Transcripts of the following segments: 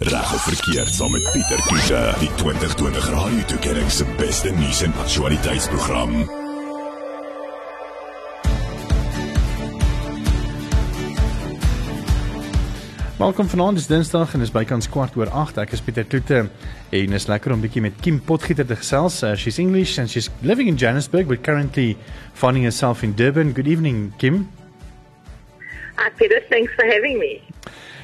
Reg of verkeerd saam met Pieter Kiefer, die 2020 Radio Tuigering se beste nuus en aktualiteitsprogram. Welkom vanaand, dis Dinsdag en dis bykans kwart oor 8. Ek is Pieter Kloete en is lekker om bietjie met Kim Potgieter te gesels. Uh, she's English and she's living in Johannesburg but currently finding herself in Durban. Good evening, Kim. Hi, Peter. Thanks for having me.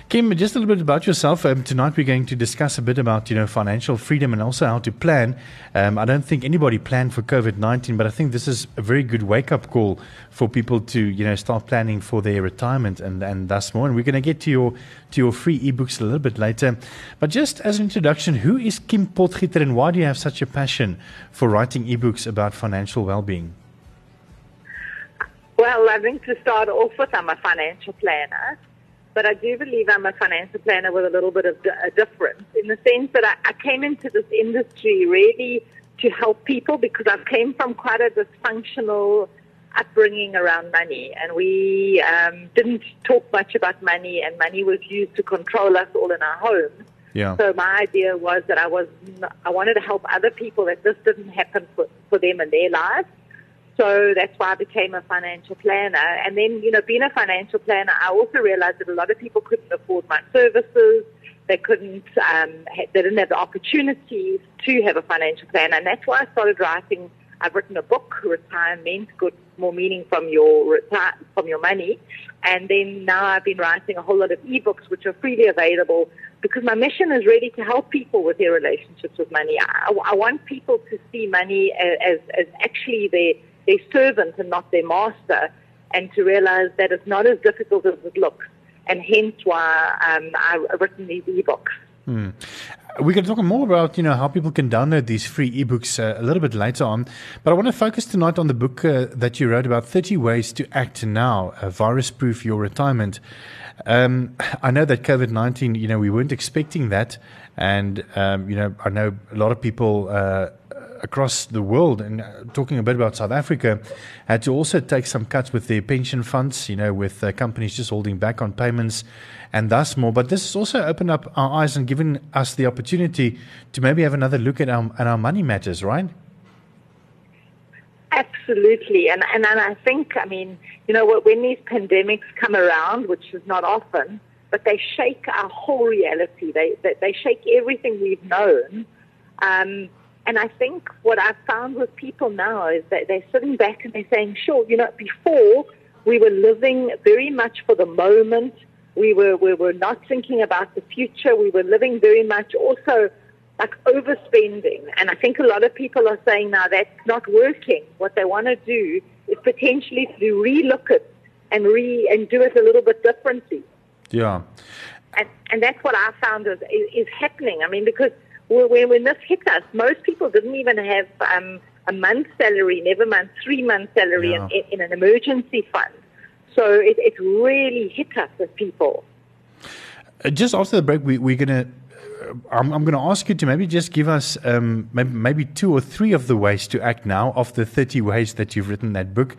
Kim, just a little bit about yourself. Um, tonight we're going to discuss a bit about you know financial freedom and also how to plan. Um, I don't think anybody planned for COVID nineteen, but I think this is a very good wake up call for people to you know start planning for their retirement and and thus more. And we're going to get to your to your free ebooks a little bit later. But just as an introduction, who is Kim Potgieter and why do you have such a passion for writing ebooks about financial well being? Well, I think to start off with, I'm a financial planner. But I do believe I'm a financial planner with a little bit of a difference in the sense that I, I came into this industry really to help people because I came from quite a dysfunctional upbringing around money, and we um, didn't talk much about money, and money was used to control us all in our homes. Yeah. So my idea was that I was I wanted to help other people that this didn't happen for, for them in their lives. So that's why I became a financial planner. And then, you know, being a financial planner, I also realized that a lot of people couldn't afford my services. They couldn't, um, they didn't have the opportunities to have a financial planner. And that's why I started writing. I've written a book, Retirement, Get More Meaning from Your from Your Money. And then now I've been writing a whole lot of ebooks, which are freely available because my mission is really to help people with their relationships with money. I, I want people to see money as, as actually their their servant and not their master, and to realize that it's not as difficult as it looks. And hence why um, I've written these ebooks. Hmm. Going to talk more about you know how people can download these free ebooks uh, a little bit later on, but I want to focus tonight on the book uh, that you wrote about 30 ways to act now, uh, virus-proof your retirement. Um, I know that COVID 19, you know, we weren't expecting that, and um, you know, I know a lot of people uh, across the world, and uh, talking a bit about South Africa, had to also take some cuts with their pension funds, you know, with uh, companies just holding back on payments and thus more. But this has also opened up our eyes and given us the opportunity to maybe have another look at our, at our money matters, right? Absolutely. And, and, and I think, I mean, you know, when these pandemics come around, which is not often, but they shake our whole reality. They, they, they shake everything we've known. Um, and I think what I've found with people now is that they're sitting back and they're saying, sure, you know, before we were living very much for the moment. We were, we were not thinking about the future. We were living very much also like overspending. And I think a lot of people are saying now that's not working. What they want to do is potentially to relook it and re and do it a little bit differently. Yeah. And and that's what I found is is, is happening. I mean, because when, when this hit us, most people didn't even have um, a month's salary, never mind three months' salary Yeah. in, in an emergency fund. So it, it really hit us as people. Uh, Just after the break, we, we're going to. I'm, I'm going to ask you to maybe just give us um, maybe, maybe two or three of the ways to act now of the 30 ways that you've written that book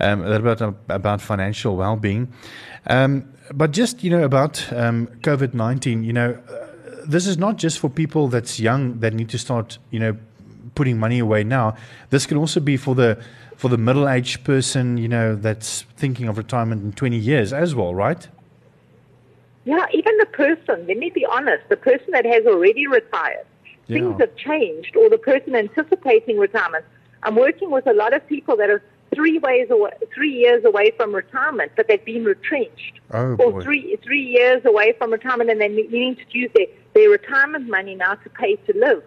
um, a little bit about, about financial well-being. Um, but just you know about um, COVID-19, you know, uh, this is not just for people that's young that need to start, you know, putting money away now. This can also be for the for the middle-aged person, you know, that's thinking of retirement in 20 years as well, right? Yeah, even the person, let me be honest, the person that has already retired, Yeah. things have changed, or the person anticipating retirement. I'm working with a lot of people that are three ways away, three years away from retirement, but they've been retrenched. Oh, or boy. three three years away from retirement, and they're ne- needing to use their, their retirement money now to pay to live.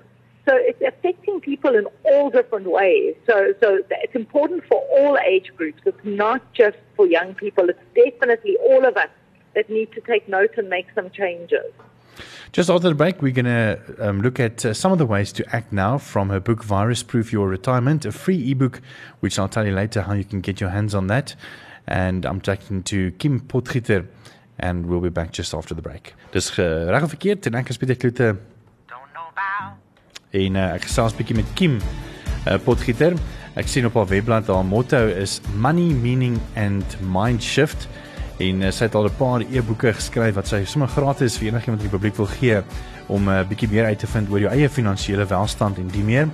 So it's affecting people in all different ways. So so it's important for all age groups. It's not just for young people. It's definitely all of us that need to take note and make some changes. Just after the break, we're going to um, look at uh, some of the ways to act now from her book, Virus Proof Your Retirement, a free ebook, which I'll tell you later how you can get your hands on that. And I'm talking to Kim Potgieter, and we'll be back just after the break. Dis uh, reg of verkeerd en ek is Pieter Kloete en uh, ek gesels bietjie met Kim uh, Potgieter. Ek sien op haar webblad haar motto is money, meaning and mind shift. en uh, sy het al 'n paar e-boeke geskryf wat sy sommer gratis vir enigiemand in die publiek wil gee om 'n uh, bietjie meer uit te vind oor jou eie finansiële welstand en die meer.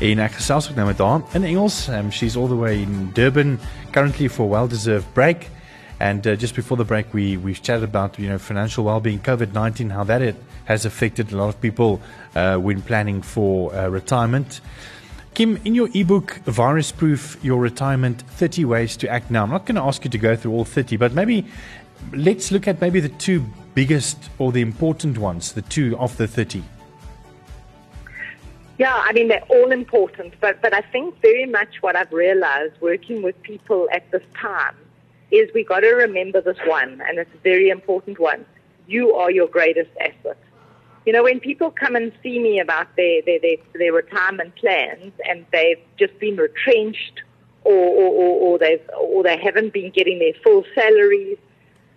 En ek gesels ook nou met haar in Engels. Um, she's all the way in Durban currently for a well-deserved break. And uh, just before the break, we we chatted about you know financial well-being, COVID-19, how that it has affected a lot of people uh, when planning for uh, retirement. Kim, in your ebook, Virus Proof Your Retirement 30 Ways to Act Now, I'm not going to ask you to go through all 30, but maybe let's look at maybe the two biggest or the important ones, the two of the 30. Yeah, I mean, they're all important, but, but I think very much what I've realized working with people at this time is we got to remember this one, and it's a very important one. You are your greatest asset. You know, when people come and see me about their, their, their, their retirement plans and they've just been retrenched or, or, or, or, they've, or they haven't been getting their full salaries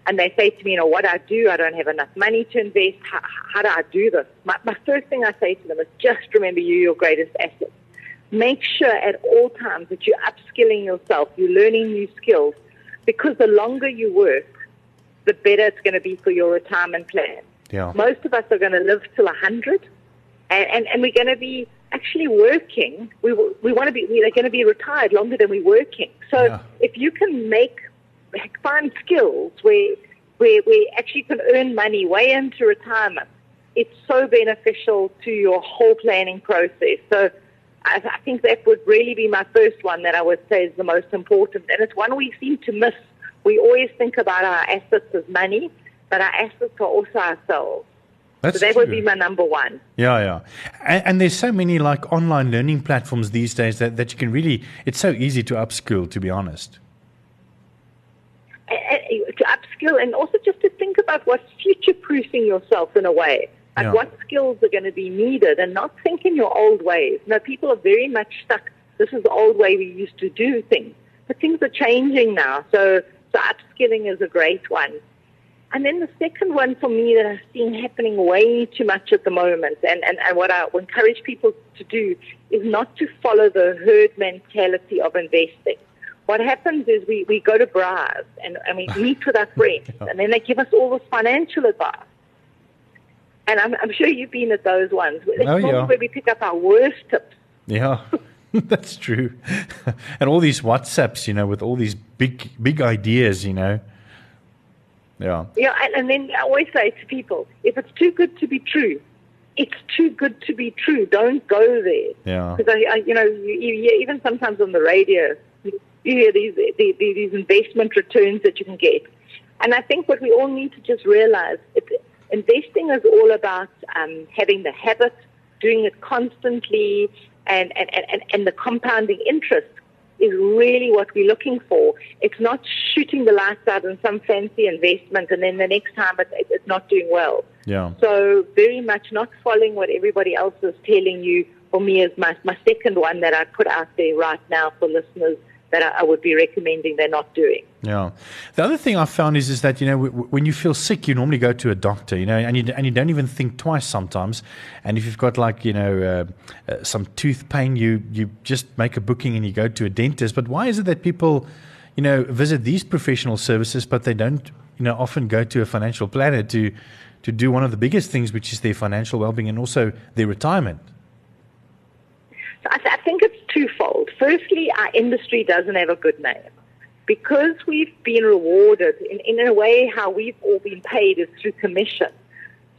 and they say to me, you know, what I do, I don't have enough money to invest. How, how do I do this? My, my first thing I say to them is just remember you're your greatest asset. Make sure at all times that you're upskilling yourself, you're learning new skills, because the longer you work, the better it's going to be for your retirement plan. Yeah. Most of us are going to live till 100, and, and, and we're going to be actually working. We, we want to be, we're going to be retired longer than we're working. So Yeah. if you can make, find skills where, where, where actually can earn money way into retirement, it's so beneficial to your whole planning process. So I, I think that would really be my first one that I would say is the most important. And it's one we seem to miss. We always think about our assets as money, but our assets are also ourselves. That's so that would be my number one. Yeah, yeah. And, and there's so many like online learning platforms these days that, that you can really, it's so easy to upskill, to be honest. To upskill and also just to think about what's future proofing yourself in a way. Like Yeah. what skills are going to be needed and not think in your old ways. No, people are very much stuck. This is the old way we used to do things. But things are changing now. So, so upskilling is a great one. And then the second one for me that I've seen happening way too much at the moment, and, and, and what I encourage people to do is not to follow the herd mentality of investing. What happens is we, we go to bars and, and we meet with our friends, and then they give us all this financial advice. And I'm, I'm sure you've been at those ones. It's Oh, yeah. where we pick up our worst tips. Yeah, that's true. and all these WhatsApps, you know, with all these big, big ideas, you know. Yeah. Yeah, and, and then I always say to people, if it's too good to be true, it's too good to be true. Don't go there. Yeah. Because I, I, you know, you, you even sometimes on the radio, you hear these, these these investment returns that you can get, and I think what we all need to just realize, it, investing is all about um, having the habit, doing it constantly, and and, and, and the compounding interest is really what we're looking for. It's not shooting the lights out in some fancy investment and then the next time it, it, it's not doing well. Yeah. So very much not following what everybody else is telling you. For me, is my my second one that I put out there right now for listeners that I, I would be recommending they're not doing. Yeah. The other thing I found is is that you know w- when you feel sick, you normally go to a doctor, you know, and you and you don't even think twice sometimes. And if you've got like you know uh, uh, some tooth pain, you you just make a booking and you go to a dentist. But why is it that people, you know, visit these professional services, but they don't, you know, often go to a financial planner to to do one of the biggest things, which is their financial well-being and also their retirement. I, th- I think it's twofold. Firstly, our industry doesn't have a good name. Because we've been rewarded in, in a way, how we've all been paid is through commission.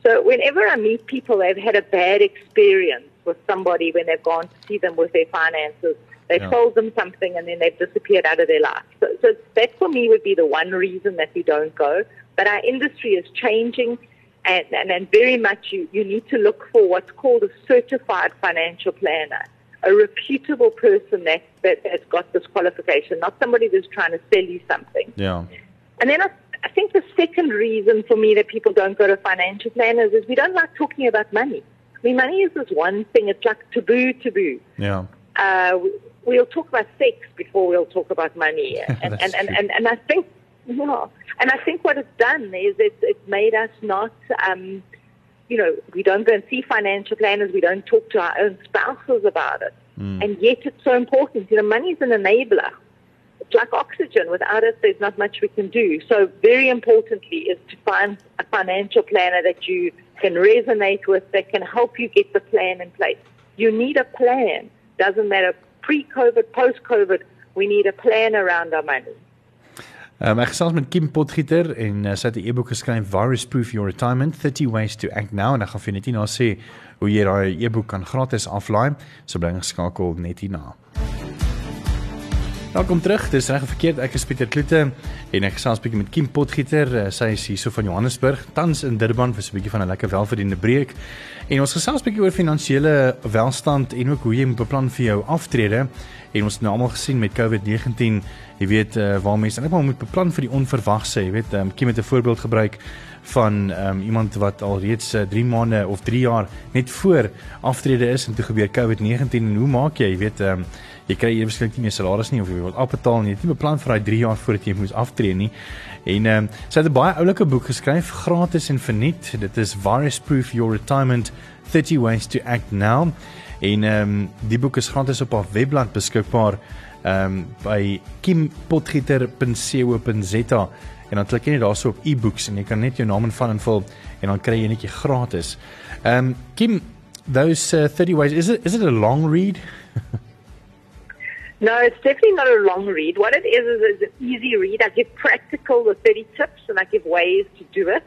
So whenever I meet people, they've had a bad experience with somebody when they've gone to see them with their finances. They've Yeah. told them something and then they've disappeared out of their life. So, so that for me would be the one reason that we don't go. But our industry is changing and, and, and very much you, you need to look for what's called a certified financial planner, a reputable person that, that has got this qualification, not somebody that's trying to sell you something. Yeah. And then I, I think the second reason for me that people don't go to financial planners is we don't like talking about money. I mean, money is this one thing. It's like taboo, taboo. Yeah. Uh, we- we'll talk about sex before we'll talk about money. And, and, That's and, and, and I think, yeah, and I think what it's done is it's, it's made us not, um, you know, we don't go and see financial planners. We don't talk to our own spouses about it. Hmm. And yet it's so important. You know, money is an enabler. It's like oxygen. Without it, there's not much we can do. So, very importantly, is to find a financial planner that you can resonate with, that can help you get the plan in place. You need a plan. Doesn't matter pre COVID, post COVID, we need a plan around our money. Um, ek gesels met Kim Potgieter en uh, sy het 'n e-boek geskryf Virus Proof Your Retirement 30 Ways to Act Now en ek gaan vir net hierna sê hoe jy daai e-boek kan gratis aflaai. So bly geskakel net hierna. Welkom terug. Dis reg verkeerd. Ek is Pieter Kloete en ek gesels 'n bietjie met Kim Potgieter. Eh, sy is hierso van Johannesburg, tans in Durban vir so 'n bietjie van 'n lekker welverdiende breek. En ons gesels 'n bietjie oor finansiële welstand en ook hoe jy moet beplan vir jou aftrede. En ons het nou almal gesien met COVID-19, jy weet, uh, waar mense net maar moet beplan vir die onverwagse. Jy weet, um, Kim het 'n voorbeeld gebruik van um, iemand wat al reeds 3 uh, maande of 3 jaar net voor aftrede is en toe gebeur COVID-19 en hoe maak jy, jy weet, um, jy kry eers skielik nie meer salaris nie of jy word afbetaal nie. Jy het nie beplan vir daai 3 jaar voordat jy moet aftree nie. En ehm um, sy het 'n baie oulike boek geskryf, gratis en verniet. Dit is Virus Proof Your Retirement 30 Ways to Act Now. En ehm um, die boek is gratis op haar webblad beskikbaar ehm um, by kimpotgieter.co.za en dan klik jy net daarso op e-books en jy kan net jou naam invul en vul en dan kry jy netjie gratis. Ehm um, Kim those uh, 30 ways is it is it a long read? No, it's definitely not a long read. What it is is, is an easy read. I give practical the 30 tips and I give ways to do it.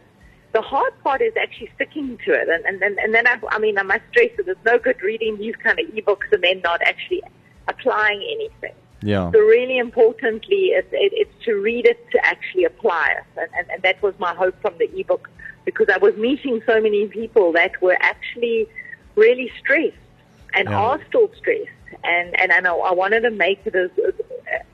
The hard part is actually sticking to it. And, and, and, and then, I, I mean, I must stress that there's no good reading these kind of ebooks and then not actually applying anything. Yeah. So really importantly, it's, it, it's to read it to actually apply it. And, and, and that was my hope from the ebook because I was meeting so many people that were actually really stressed and yeah. are still stressed and and, and I, I wanted to make it as,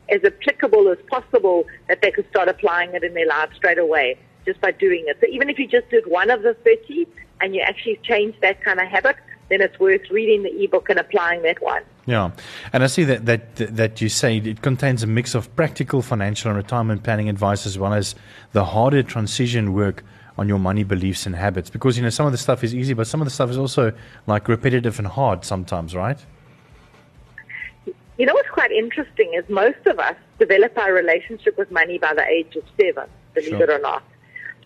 as applicable as possible that they could start applying it in their lives straight away just by doing it. So even if you just did one of the 30 and you actually change that kind of habit, then it's worth reading the ebook and applying that one. Yeah, and I see that that that you say it contains a mix of practical financial and retirement planning advice as well as the harder transition work on your money beliefs and habits. Because you know some of the stuff is easy, but some of the stuff is also like repetitive and hard sometimes, right? You know what's quite interesting is most of us develop our relationship with money by the age of seven, believe sure. it or not.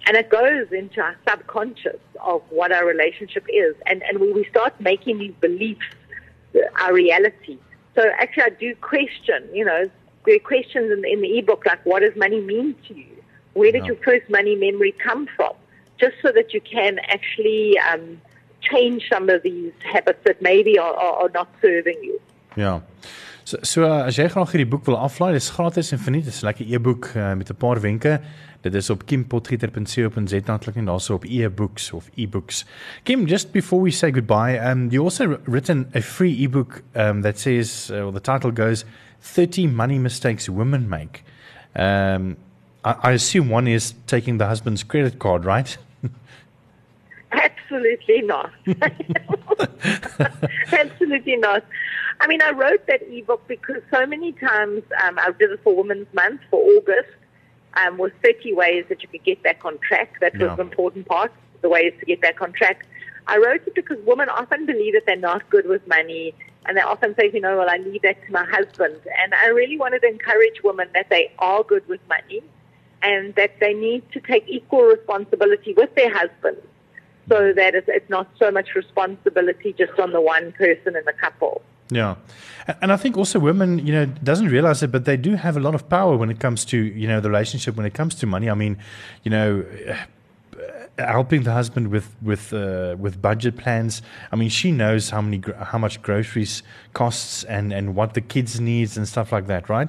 And it goes into our subconscious of what our relationship is. And, and when we start making these beliefs our reality. So actually, I do question, you know, there are questions in the, in the ebook like, what does money mean to you? Where did your first money memory come from? Just so that you can actually um, change some of these habits that maybe are, are, are not serving you. Yeah. So, so uh, as jy graag hierdie boek wil aflaai, dis gratis en verniet. Dis 'n lekker e-boek uh, met 'n paar wenke. Dit is op kimpotgieter.co.za klik en daarso op e-books of e-books. Kim, just before we say goodbye, um you also written a free e-book um that says uh, well the title goes 30 money mistakes women make. Um I, I assume one is taking the husband's credit card, right? Absolutely not. Absolutely not. I mean, I wrote that ebook because so many times um, I did it for Women's Month for August um, with 30 ways that you could get back on track. That was an important part, the ways to get back on track. I wrote it because women often believe that they're not good with money and they often say, you know, well, I leave that to my husband. And I really wanted to encourage women that they are good with money and that they need to take equal responsibility with their husbands so that it's not so much responsibility just on the one person in the couple. Yeah. And I think also women, you know, doesn't realize it, but they do have a lot of power when it comes to, you know, the relationship when it comes to money. I mean, you know, uh, helping the husband with with uh, with budget plans. I mean, she knows how many how much groceries costs and and what the kids needs and stuff like that, right?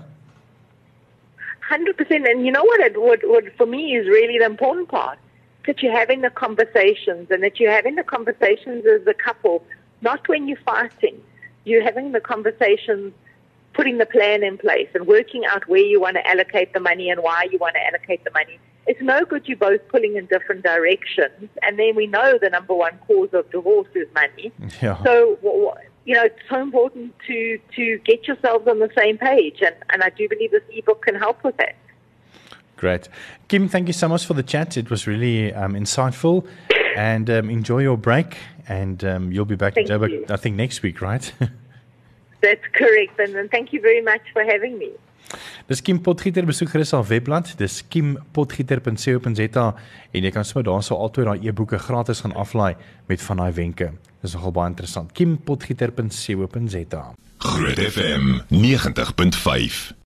Hundred percent. And you know what? It, what what for me is really the important part that you're having the conversations and that you're having the conversations as a couple, not when you're fighting you're having the conversations, putting the plan in place, and working out where you want to allocate the money and why you want to allocate the money. It's no good you both pulling in different directions, and then we know the number one cause of divorce is money. Yeah. So, you know, it's so important to to get yourselves on the same page, and, and I do believe this ebook can help with that. Great. Kim, thank you so much for the chat. It was really um, insightful. And um, enjoy your break. And um, you'll be back thank in I think, next week, right? That's correct. And, and thank you very much for having me. Dis Kim Potgieter besoek gerus haar webblad. Dis kimpotgieter.co.za en jy kan sommer daarso altoe daai e-boeke gratis gaan aflaai met van daai wenke. Dis nogal baie interessant. kimpotgieter.co.za. Groot FM 90.5